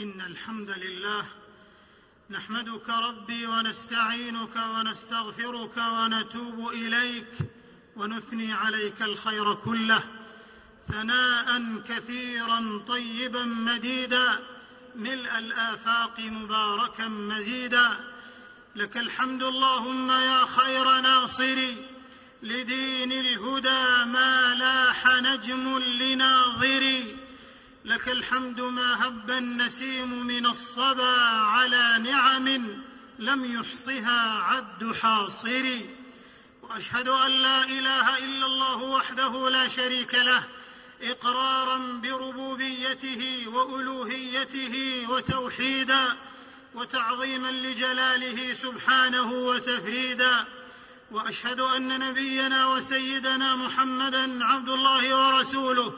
إن الحمد لله نحمدك ربي ونستعينك ونستغفرك ونتوب إليك ونثني عليك الخير كله ثناء كثيرا طيبا مديدا ملء الآفاق مباركا مزيدا لك الحمد اللهم يا خير ناصري لدين الهدى ما لاح نجم لناظري لك الحمد ما هب النسيم من الصبا على نعم لم يحصها عد حاصري وأشهد أن لا إله إلا الله وحده لا شريك له إقرارا بربوبيته وألوهيته وتوحيدا وتعظيما لجلاله سبحانه وتفريدا. وأشهد أن نبينا وسيدنا محمدا عبد الله ورسوله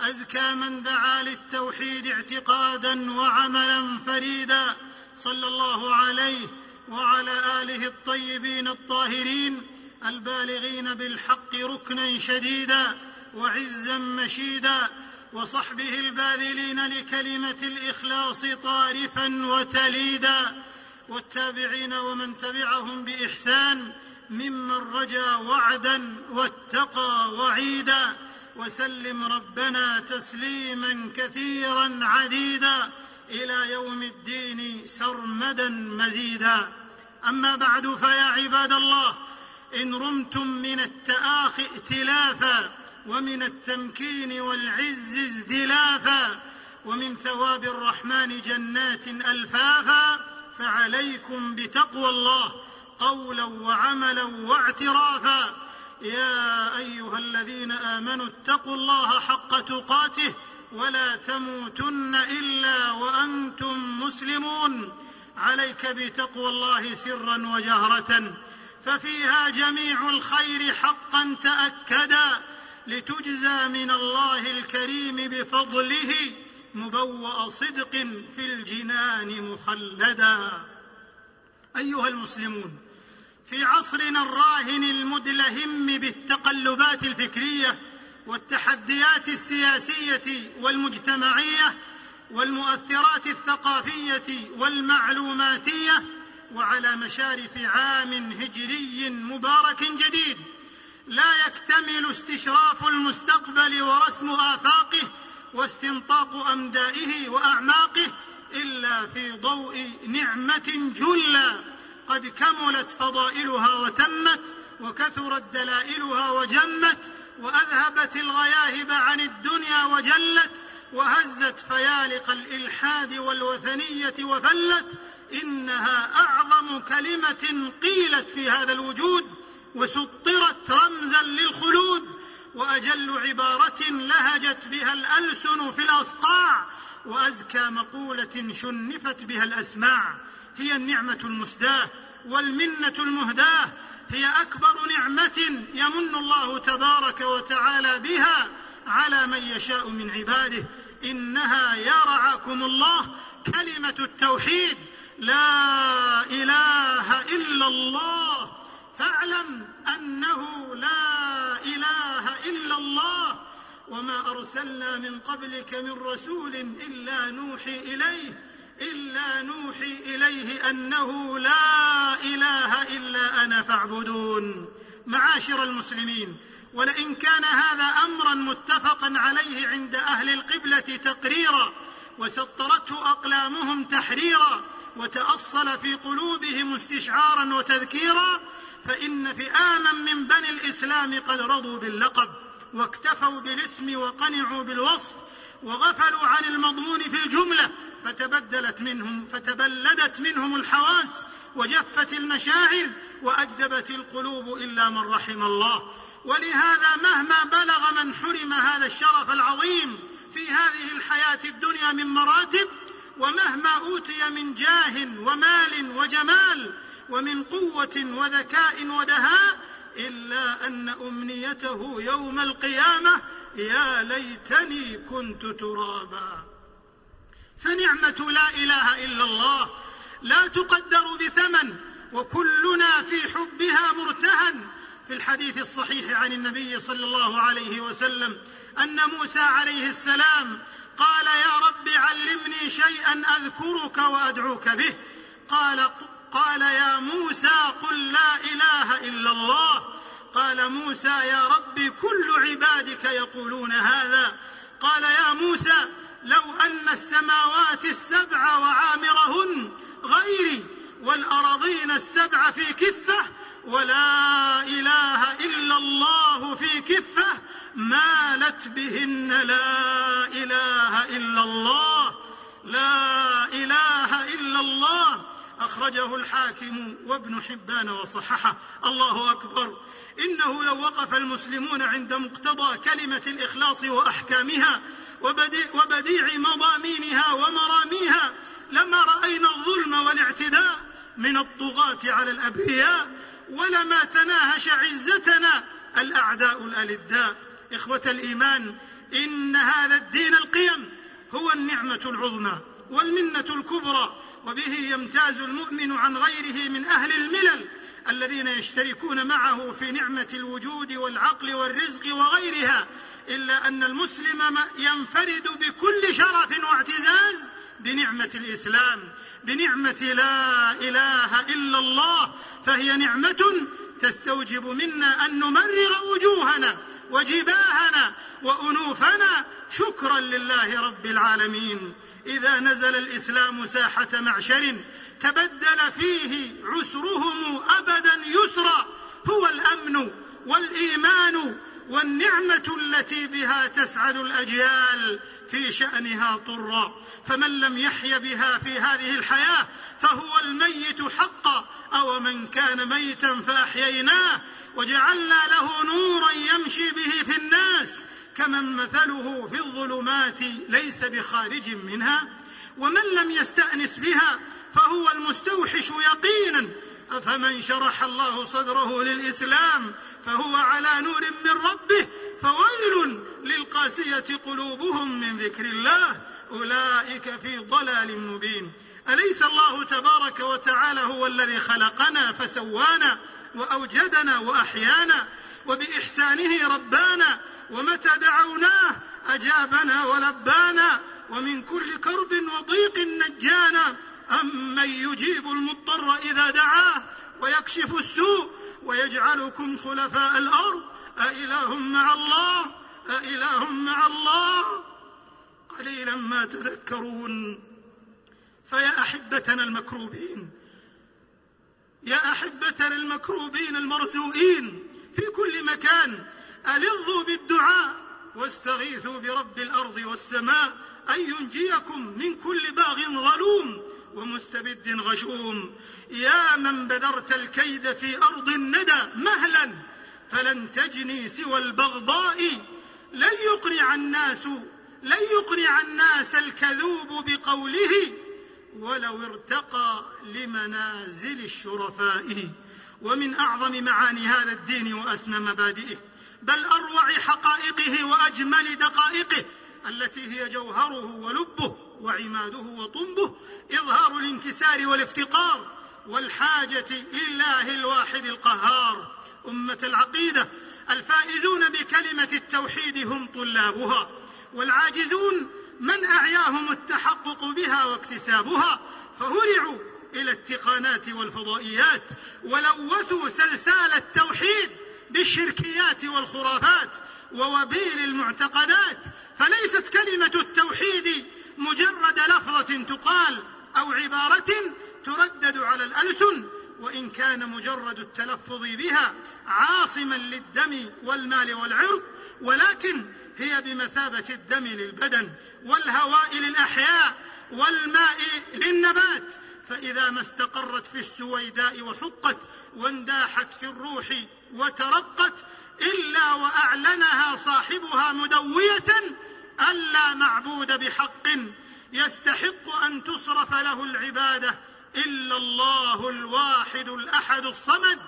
أزكى من دعا للتوحيد اعتقادا وعملا فريدا صلى الله عليه وعلى آله الطيبين الطاهرين البالغين بالحق ركنا شديدا وعزا مشيدا وصحبه الباذلين لكلمة الإخلاص طارفا وتليدا والتابعين ومن تبعهم بإحسان ممن رجا وعدا واتقى وعيدا. وسلم ربنا تسليما كثيرا عديدا إلى يوم الدين سرمدا مزيدا. أما بعد فيا عباد الله إن رمتم من التاخي ائتلافا ومن التمكين والعز ازدلافا ومن ثواب الرحمن جنات ألفافا فعليكم بتقوى الله قولا وعملا واعترافا. يا أيها الذين آمنوا اتقوا الله حق تقاته ولا تموتن إلا وأنتم مسلمون. عليك بتقوى الله سرا وجهره ففيها جميع الخير حقا تأكدا لتجزى من الله الكريم بفضله مبوأ صدق في الجنان مخلدا. أيها المسلمون في عصرنا الراهن المدلهم بالتقلبات الفكرية والتحديات السياسية والمجتمعية والمؤثرات الثقافية والمعلوماتية وعلى مشارف عام هجري مبارك جديد لا يكتمل استشراف المستقبل ورسم آفاقه واستنطاق أمدائه وأعماقه إلا في ضوء نعمة جلّى قد كملت فضائلها وتمت وكثرت دلائلها وجمت وأذهبت الغياهب عن الدنيا وجلت وهزت فيالق الإلحاد والوثنية وفلت إنها أعظم كلمة قيلت في هذا الوجود وسطرت رمزا للخلود وأجل عبارة لهجت بها الألسن في الأصقاع وأزكى مقولة شنفت بها الأسماع هي النعمة المسداة والمنة المهداة. هي أكبر نعمة يمن الله تبارك وتعالى بها على من يشاء من عباده. إنها يا رعاكم الله. كلمة التوحيد. لا إله إلا الله. فاعلم أنه لا إله إلا الله. وما أرسلنا من قبلك من رسول إلا نوحي إليه. إلا نوحي إليه أنه لا إله إلا أنا فاعبدون. معاشر المسلمين ولئن كان هذا أمرا متفقا عليه عند أهل القبلة تقريرا وسطرته أقلامهم تحريرا وتأصل في قلوبهم استشعارا وتذكيرا فإن فئاما من بني الإسلام قد رضوا باللقب واكتفوا بالاسم وقنعوا بالوصف وغفلوا عن المضمون في الجملة. فتبدلت منهم فتبلدت منهم الحواس وجفت المشاعر وأجدبت القلوب إلا من رحم الله. ولهذا مهما بلغ من حرم هذا الشرف العظيم في هذه الحياة الدنيا من مراتب ومهما أوتي من جاه ومال وجمال ومن قوة وذكاء ودهاء إلا أن أمنيته يوم القيامة يا ليتني كنت ترابا. فنعمة لا إله إلا الله. لا تقدر بثمن وكلنا في حبها مرتهن. في الحديث الصحيح عن النبي صلى الله عليه وسلم أن موسى عليه السلام قال يا رب علمني شيئا أذكرك وأدعوك به. قال قال يا موسى قل لا إله إلا الله. قال موسى يا رب كل عبادك يقولون هذا. قال يا موسى لو أن السماوات السبع وعامرهن غيري والأراضين السبع في كفة ولا إله إلا الله في كفة مالت بهن لا إله إلا الله لا إله إلا الله أخرجه الحاكم وابن حبان وصححه. الله أكبر. إنه لو وقف المسلمون عند مقتضى كلمة الإخلاص وأحكامها وبديع مضامينها ومراميها لما رأينا الظلم والاعتداء من الطغاة على الأبرياء ولما تناهش عزتنا الأعداء الألداء. إخوة الإيمان إن هذا الدين القيم هو النعمة العظمى والمنة الكبرى. وبه يمتاز المؤمن عن غيره من أهل الملل الذين يشتركون معه في نعمة الوجود والعقل والرزق وغيرها إلا أن المسلم ينفرد بكل شرف واعتزاز بنعمة الإسلام بنعمة لا إله إلا الله فهي نعمة تستوجب منا أن نمرغ وجوهنا وجباهنا وأنوفنا شكرا لله رب العالمين. إذا نزل الإسلام ساحة معشر تبدل فيه عسرهم أبدا يسرا هو الأمن والإيمان والنعمة التي بها تسعد الأجيال في شأنها طرا. فمن لم يحي بها في هذه الحياة فهو الميت حقا أو من كان ميتا فأحييناه. وجعلنا له نورا يمشي به في الناس كمن مثله في الظلمات ليس بخارج منها ومن لم يستأنس بها فهو المستوحش يقينا. أفمن شرح الله صدره للإسلام فهو على نور من ربه فويل للقاسية قلوبهم من ذكر الله. أولئك في ضلال مبين. أليس الله تبارك وتعالى هو الذي خلقنا فسوانا؟ وأوجدنا وأحيانا وبإحسانه ربانا ومتى دعوناه أجابنا ولبانا ومن كل كرب وضيق نجانا أمن يجيب المضطر إذا دعاه ويكشف السوء ويجعلكم خلفاء الأرض أإله مع الله أإله مع الله قليلا ما تذكرون فيا أحبتنا المكروبين يا أحبتنا المكروبين المرزوئين في كل مكان ألظوا بالدعاء واستغيثوا برب الأرض والسماء أن ينجيكم من كل باغ ظلوم ومستبد غشوم. يا من بذرت الكيد في أرض الندى مهلا فلن تجني سوى البغضاء. لن يقنع الناس لن يقنع الناس الكذوب بقوله. ولو ارتقى لمنازل الشرفاء ومن أعظم معاني هذا الدين وأسمى مبادئه بل أروع حقائقه وأجمل دقائقه التي هي جوهره ولبه وعماده وطنبه إظهار الانكسار والافتقار والحاجة لله الواحد القهار. أمة العقيدة الفائزون بكلمة التوحيد هم طلابها والعاجزون من أعياهم التحقق بها واكتسابها فهرعوا إلى التقانات والفضائيات ولوثوا سلسال التوحيد بالشركيات والخرافات ووبيل المعتقدات فليست كلمة التوحيد مجرد لفظة تقال أو عبارة تردد على الألسن. وإن كان مجرد التلفظ بها عاصما للدم والمال والعرض ولكن هي بمثابة الدم للبدن والهواء للأحياء والماء للنبات. فإذا ما استقرت في السويداء وحقت وانداحت في الروح وترقت إلا وأعلنها صاحبها مدوية ألا معبود بحق يستحق أن تصرف له العبادة إلا الله الواحد الأحد الصمد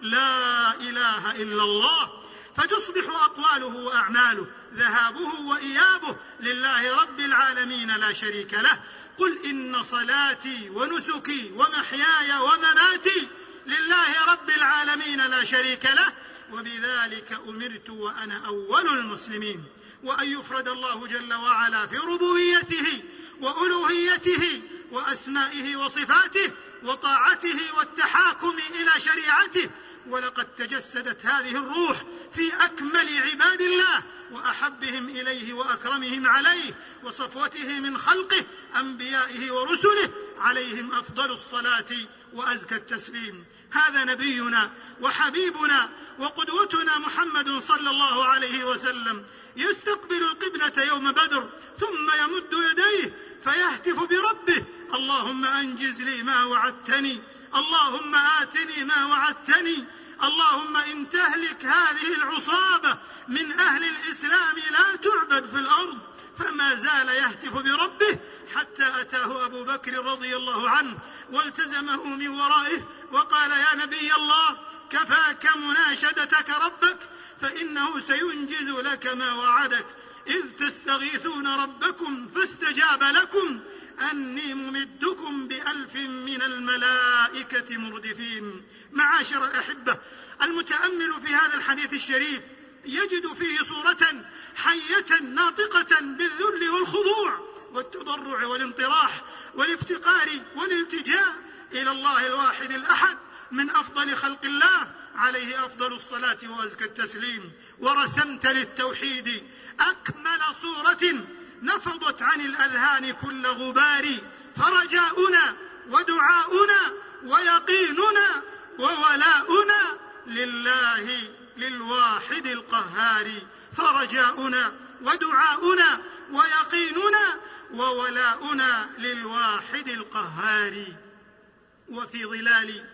لا إله إلا الله فتصبح أقواله وأعماله ذهابه وإيابه لله رب العالمين لا شريك له قل إن صلاتي ونسكي ومحياي ومماتي لله رب العالمين لا شريك له وبذلك امرت وأنا اول المسلمين وان يفرد الله جل وعلا في ربوبيته وألوهيته وأسمائه وصفاته وطاعته والتحاكم إلى شريعته ولقد تجسدت هذه الروح في أكمل عباد الله وأحبهم إليه وأكرمهم عليه وصفوته من خلقه أنبيائه ورسله عليهم أفضل الصلاة وأزكى التسليم. هذا نبينا وحبيبنا وقدوتنا محمد صلى الله عليه وسلم. يستقبل القبلة يوم بدر ثم يمد يديه فيهتف بربه. اللهم أنجز لي ما وعدتني. اللهم آتني ما وعدتني. اللهم إن تهلك هذه العصابة من أهل الإسلام لا تعبد في الأرض. فما زال يهتف بربه حتى أتاه أبو بكر رضي الله عنه والتزمه من ورائه وقال يا نبي الله كفاك مناشدتك ربك فإنه سينجز لك ما وعدك. إذ تستغيثون ربكم فاستجاب لكم أني ممدكم بألف الملائكة مردفين. معاشر الأحبة المتأمل في هذا الحديث الشريف يجد فيه صورة حية ناطقة بالذل والخضوع والتضرع والانطراح والافتقار والالتجاء إلى الله الواحد الأحد من أفضل خلق الله. عليه أفضل الصلاة وأزكى التسليم. ورسمت للتوحيد أكمل صورة نفضت عن الأذهان كل غبار فرجاؤنا. ودعاؤنا ويقيننا وولاؤنا لله للواحد القهار. فرجاؤنا ودعاؤنا ويقيننا وولاؤنا للواحد القهار. وفي ظلال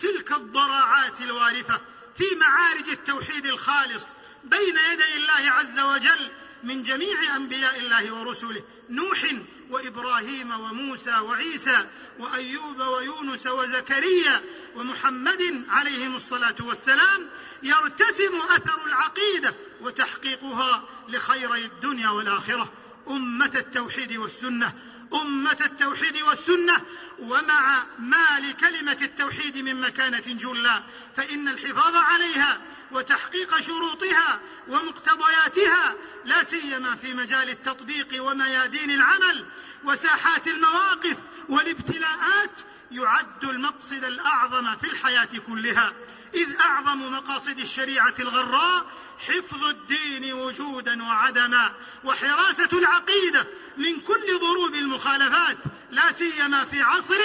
تلك الضراعات الوارفه في معارج التوحيد الخالص بين يدي الله عز وجل من جميع أنبياء الله ورسله نوح وإبراهيم وموسى وعيسى وأيوب ويونس وزكريا ومحمد عليهم الصلاة والسلام يرتسم أثر العقيدة وتحقيقها لخيري الدنيا والآخرة أمة التوحيد والسنة. أمة التوحيد والسنة ومع ما لكلمة التوحيد من مكانة جلة. فإن الحفاظ عليها وتحقيق شروطها ومقتضياتها لا سيما في مجال التطبيق وميادين العمل وساحات المواقف والابتلاءات يعد المقصد الأعظم في الحياة كلها إذ أعظم مقاصد الشريعة الغراء حفظ الدين وجودا وعدما وحراسة العقيدة من كل ضروب المخالفات لا سيما في عصر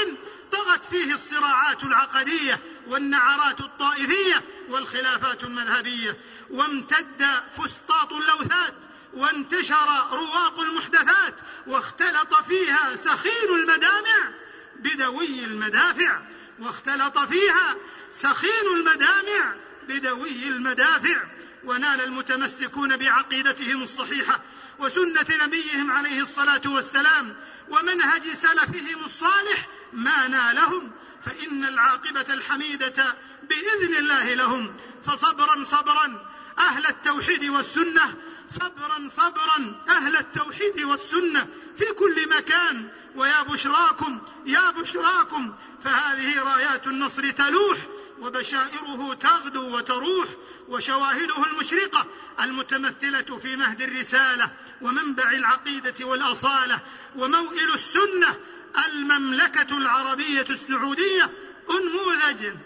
طغت فيه الصراعات العقدية والنعرات الطائفية والخلافات المذهبية وامتد فسطاط اللوثات وانتشر رواق المحدثات واختلط فيها سخين المدامع بدوي المدافع واختلط فيها سخين المدامع بدوي المدافع ونال المتمسكون بعقيدتهم الصحيحة وسنة نبيهم عليه الصلاة والسلام ومنهج سلفهم الصالح ما نالهم فإن العاقبة الحميدة بإذن الله لهم فصبرا صبرا أهل التوحيد والسنة صبرا صبرا أهل التوحيد والسنة في كل مكان. ويا بشراكم يا بشراكم. فهذه رايات النصر تلوح وبشائره تغدو وتروح. وشواهده المشرقة المتمثلة في مهد الرسالة ومنبع العقيدة والأصالة. وموئل السنة المملكة العربية السعودية. انموذجا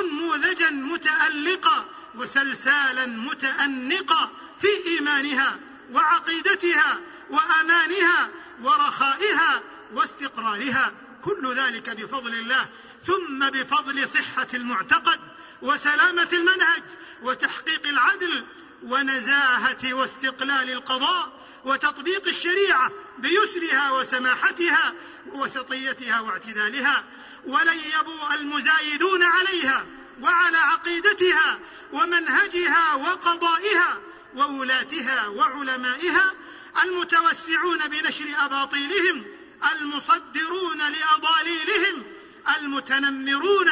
انموذجا متالقا وسلسالا متأنقا في إيمانها وعقيدتها وأمانها ورخائها واستقرارها كل ذلك بفضل الله ثم بفضل صحة المعتقد وسلامة المنهج وتحقيق العدل ونزاهة واستقلال القضاء وتطبيق الشريعة بيسرها وسماحتها ووسطيتها واعتدالها ولن يبوء المزايدون عليها. وعلى عقيدتها ومنهجها وقضائها وولاتها وعلمائها المتوسعون بنشر أباطيلهم المصدرون لأضاليلهم المتنمرون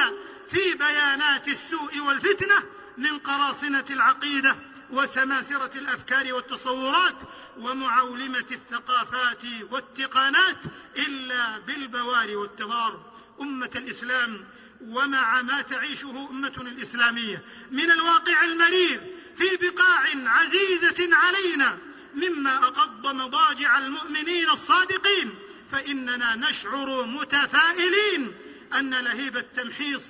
في بيانات السوء والفتنة من قراصنة العقيدة وسماسرة الأفكار والتصورات ومعولمة الثقافات والتقانات إلا بالبوار والتبار. أمة الإسلام ومع ما تعيشه امتنا الإسلامية من الواقع المرير في بقاع عزيزة علينا مما أقض مضاجع المؤمنين الصادقين فإننا نشعر متفائلين أن لهيب التمحيص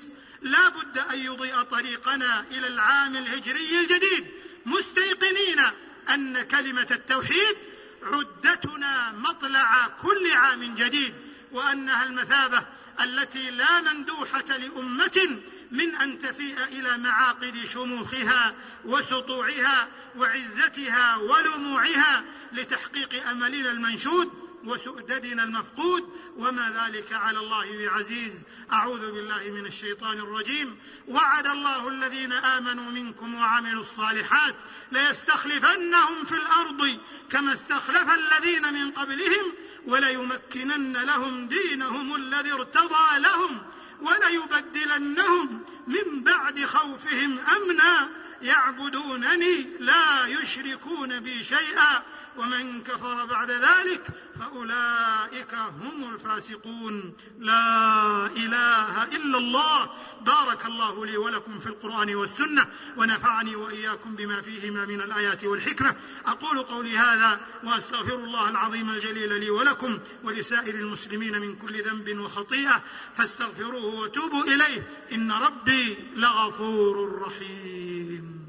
لا بد أن يضيء طريقنا إلى العام الهجري الجديد مستيقنين أن كلمة التوحيد عدتنا مطلع كل عام جديد وأنها المثابة التي لا مندوحه لأمة من أن تفيء إلى معاقد شموخها وسطوعها وعزتها ولموعها لتحقيق املنا المنشود. وسؤددنا المفقود. وما ذلك على الله بعزيز. أعوذ بالله من الشيطان الرجيم. وعد الله الذين آمنوا منكم وعملوا الصالحات ليستخلفنهم في الأرض كما استخلف الذين من قبلهم وليمكنن لهم دينهم الذي ارتضى لهم وليبدلنهم من بعد خوفهم أمنا. يعبدونني لا يشركون بي شيئا. ومن كفر بعد ذلك فأولئك هم الفاسقون. لا إله إلا الله. بارك الله لي ولكم في القرآن والسنة ونفعني وإياكم بما فيهما من الآيات والحكمة. أقول قولي هذا وأستغفر الله العظيم الجليل لي ولكم ولسائر المسلمين من كل ذنب وخطيئة. فاستغفروه وتوبوا إليه. إن ربي لغفور رحيم.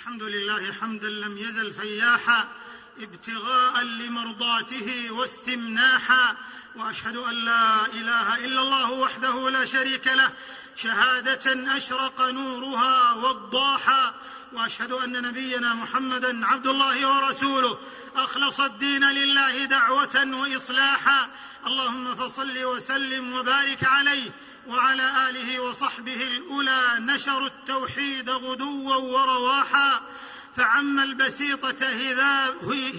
الحمد لله حمدا لم يزل فياحا ابتغاء لمرضاته واستمناحا وأشهد أن لا إله إلا الله وحده لا شريك له شهادة أشرق نورها وضاحا وأشهد أن نبينا محمدا عبد الله ورسوله. أخلص الدين لله دعوة واصلاحا. اللهم فصل وسلم وبارك عليه وعلى آله وصحبه الأولى. نشروا التوحيد غدوا ورواحا. فعم البسيطة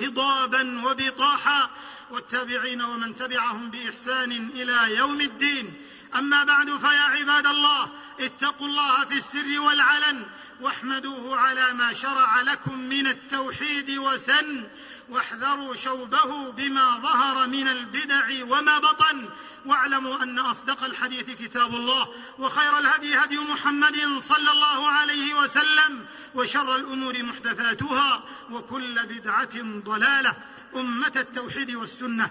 هضابا وبطاحا. والتابعين ومن تبعهم بإحسان إلى يوم الدين. أما بعد فيا عباد الله اتقوا الله في السر والعلن. واحمدوه على ما شرع لكم من التوحيد وسن واحذروا شوبه بما ظهر من البدع وما بطن واعلموا أن أصدق الحديث كتاب الله وخير الهدي هدي محمد صلى الله عليه وسلم وشر الأمور محدثاتها وكل بدعة ضلالة أمة التوحيد والسنة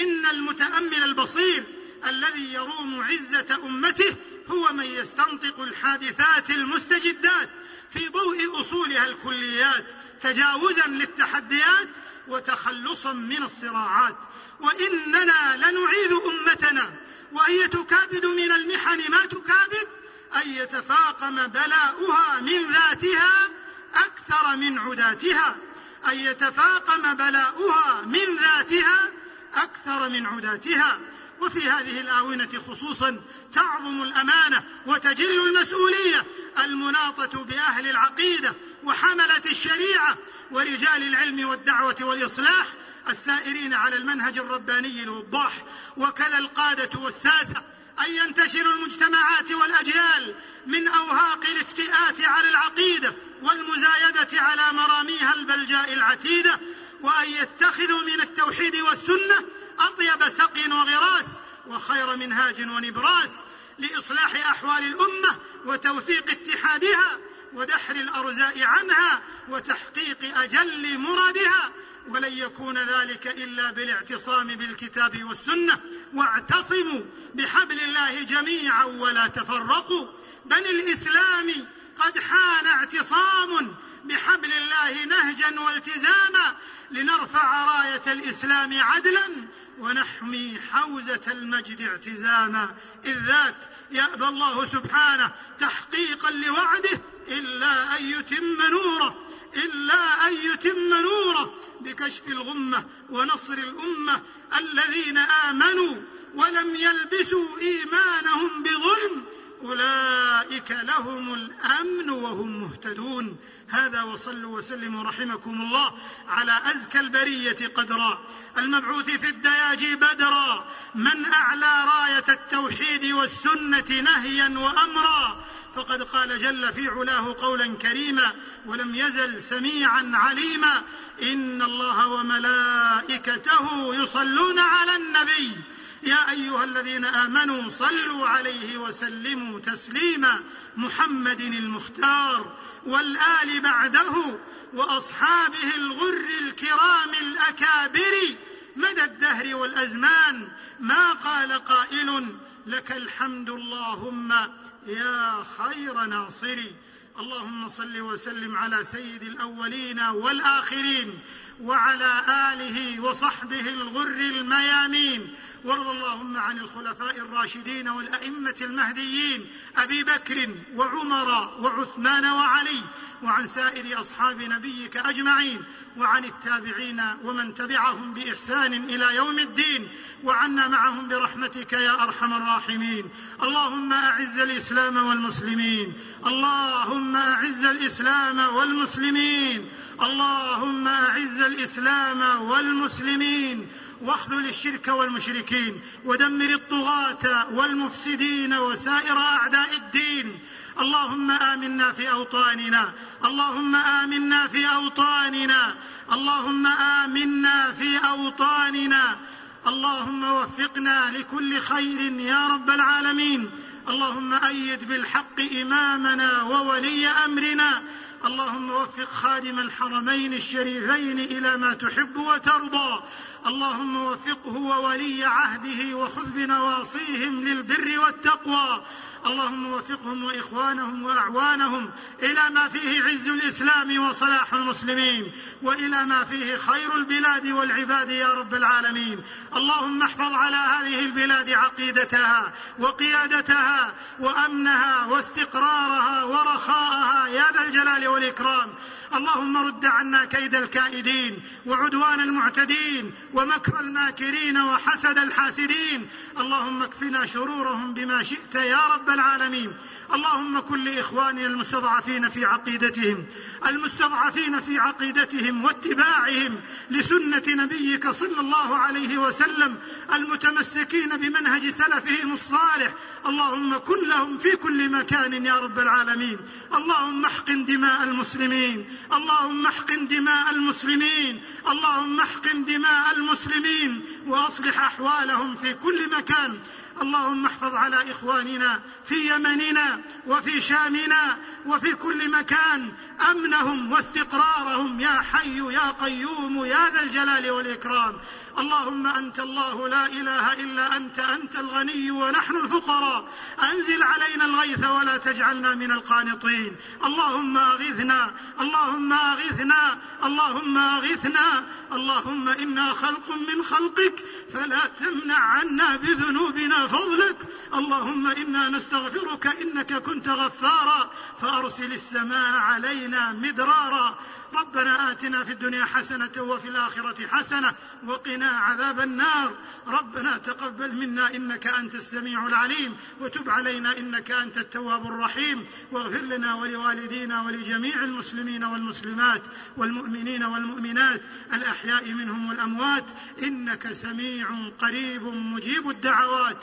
إن المتأمل البصير الذي يروم عزة أمته هو من يستنطق الحادثات المستجدات في ضوء أصولها الكليات تجاوزا للتحديات وتخلصا من الصراعات. وإننا لنعيد أمتنا وان تكابد من المحن ما تكابد أن يتفاقم بلاؤها من ذاتها أكثر من عداتها أن يتفاقم بلاؤها من ذاتها أكثر من عداتها. وفي هذه الآونة خصوصا تعظم الأمانة وتجل المسؤولية المناطة بأهل العقيدة وحملة الشريعة ورجال العلم والدعوة والإصلاح السائرين على المنهج الرباني الوضاح. وكذا القادة والساسة أن ينتشر المجتمعات والأجيال من أوهاق الافتئات على العقيدة والمزايدة على مراميها البلجاء العتيدة وأن يتخذوا من التوحيد والسنة أطيب سقي وغراس وخير منهاج ونبراس لإصلاح أحوال الأمة وتوثيق اتحادها ودحر الارزاء عنها وتحقيق أجل مرادها ولن يكون ذلك إلا بالاعتصام بالكتاب والسنة واعتصموا بحبل الله جميعا ولا تفرقوا بل الإسلام قد حان اعتصام بحبل الله نهجا والتزاما لنرفع راية الإسلام عدلا ونحمي حوزة المجد اعتزاما. إذ ذاك يأبى الله سبحانه تحقيقا لوعده إلا أن يتم نوره إلا أن يتم نوره بكشف الغمة ونصر الأمة الذين آمنوا ولم يلبسوا إيمانهم بظلم. أولئك لهم الأمن وهم مهتدون. هذا وصلوا وسلموا رحمكم الله على أزكى البرية قدرا. المبعوث في الدياجي بدرا. من أعلى راية التوحيد والسنة نهيا وأمرا. فقد قال جل في علاه قولا كريما ولم يزل سميعا عليما إن الله وملائكته يصلون على النبي. يا أيها الذين آمنوا صلوا عليه وسلموا تسليما. محمد المختار والآل بعده وأصحابه الغر الكرام الأكابر. مدى الدهر والأزمان. ما قال قائل لك الحمد اللهم يا خير ناصري. اللهم صل وسلم على سيد الأولين والآخرين وعلى آله وصحبه الغر الميامين. وارض اللهم عن الخلفاء الراشدين والأئمة المهديين أبي بكر وعمر وعثمان وعلي وعن سائر أصحاب نبيك أجمعين وعن التابعين ومن تبعهم بإحسان إلى يوم الدين وعنا معهم برحمتك يا أرحم الراحمين. اللهم أعز الإسلام والمسلمين. اللهم أعز الإسلام والمسلمين اللهم أعز الإسلام والمسلمين. واخذل الشرك والمشركين ودمر الطغاة والمفسدين وسائر أعداء الدين. اللهم آمنا في أوطاننا اللهم آمنا في أوطاننا اللهم آمنا في أوطاننا. اللهم وفقنا لكل خير يا رب العالمين. اللهم أيد بالحق إمامنا وولي أمرنا اللهم وفق خادم الحرمين الشريفين إلى ما تحب وترضى. اللهم وفقه وولي عهده وخذ بنواصيهم للبر والتقوى. اللهم وفقهم وإخوانهم وأعوانهم إلى ما فيه عز الإسلام وصلاح المسلمين وإلى ما فيه خير البلاد والعباد يا رب العالمين. اللهم احفظ على هذه البلاد عقيدتها وقيادتها وأمنها واستقرارها ورخاءها. يا ذا الجلال والاكرام اللهم رد عنا كيد الكائدين وعدوان المعتدين ومكر الماكرين وحسد الحاسدين. اللهم اكفنا شرورهم بما شئت يا رب العالمين. اللهم كن لإخواننا المستضعفين في عقيدتهم المستضعفين في عقيدتهم واتباعهم لسنة نبيك صلى الله عليه وسلم المتمسكين بمنهج سلفهم الصالح. اللهم كن لهم في كل مكان يا رب العالمين. اللهم احقن دماء المسلمين. اللهم احقن دماء المسلمين. اللهم احقن دماء المسلمين. وأصلح أحوالهم في كل مكان. اللهم احفظ على إخواننا في يمننا وفي شامنا وفي كل مكان أمنهم واستقرارهم يا حي يا قيوم يا ذا الجلال والإكرام. اللهم أنت الله لا إله إلا أنت أنت الغني ونحن الفقراء. أنزل علينا الغيث ولا تجعلنا من القانطين. اللهم أغثنا اللهم أغثنا اللهم أغثنا. اللهم إنا خلق من خلقك فلا تمنع عنا بذنوبنا فضلك اللهم إنا نستغفرك إنك كنت غفارا. فأرسل السماء علينا مدرارا. ربنا آتنا في الدنيا حسنة وفي الآخرة حسنة وقنا عذاب النار. ربنا تقبل منا إنك أنت السميع العليم. وتب علينا إنك أنت التواب الرحيم. واغفر لنا ولوالدينا ولجميع المسلمين والمسلمات والمؤمنين والمؤمنات الأحياء منهم والأموات. إنك سميع قريب مجيب الدعوات.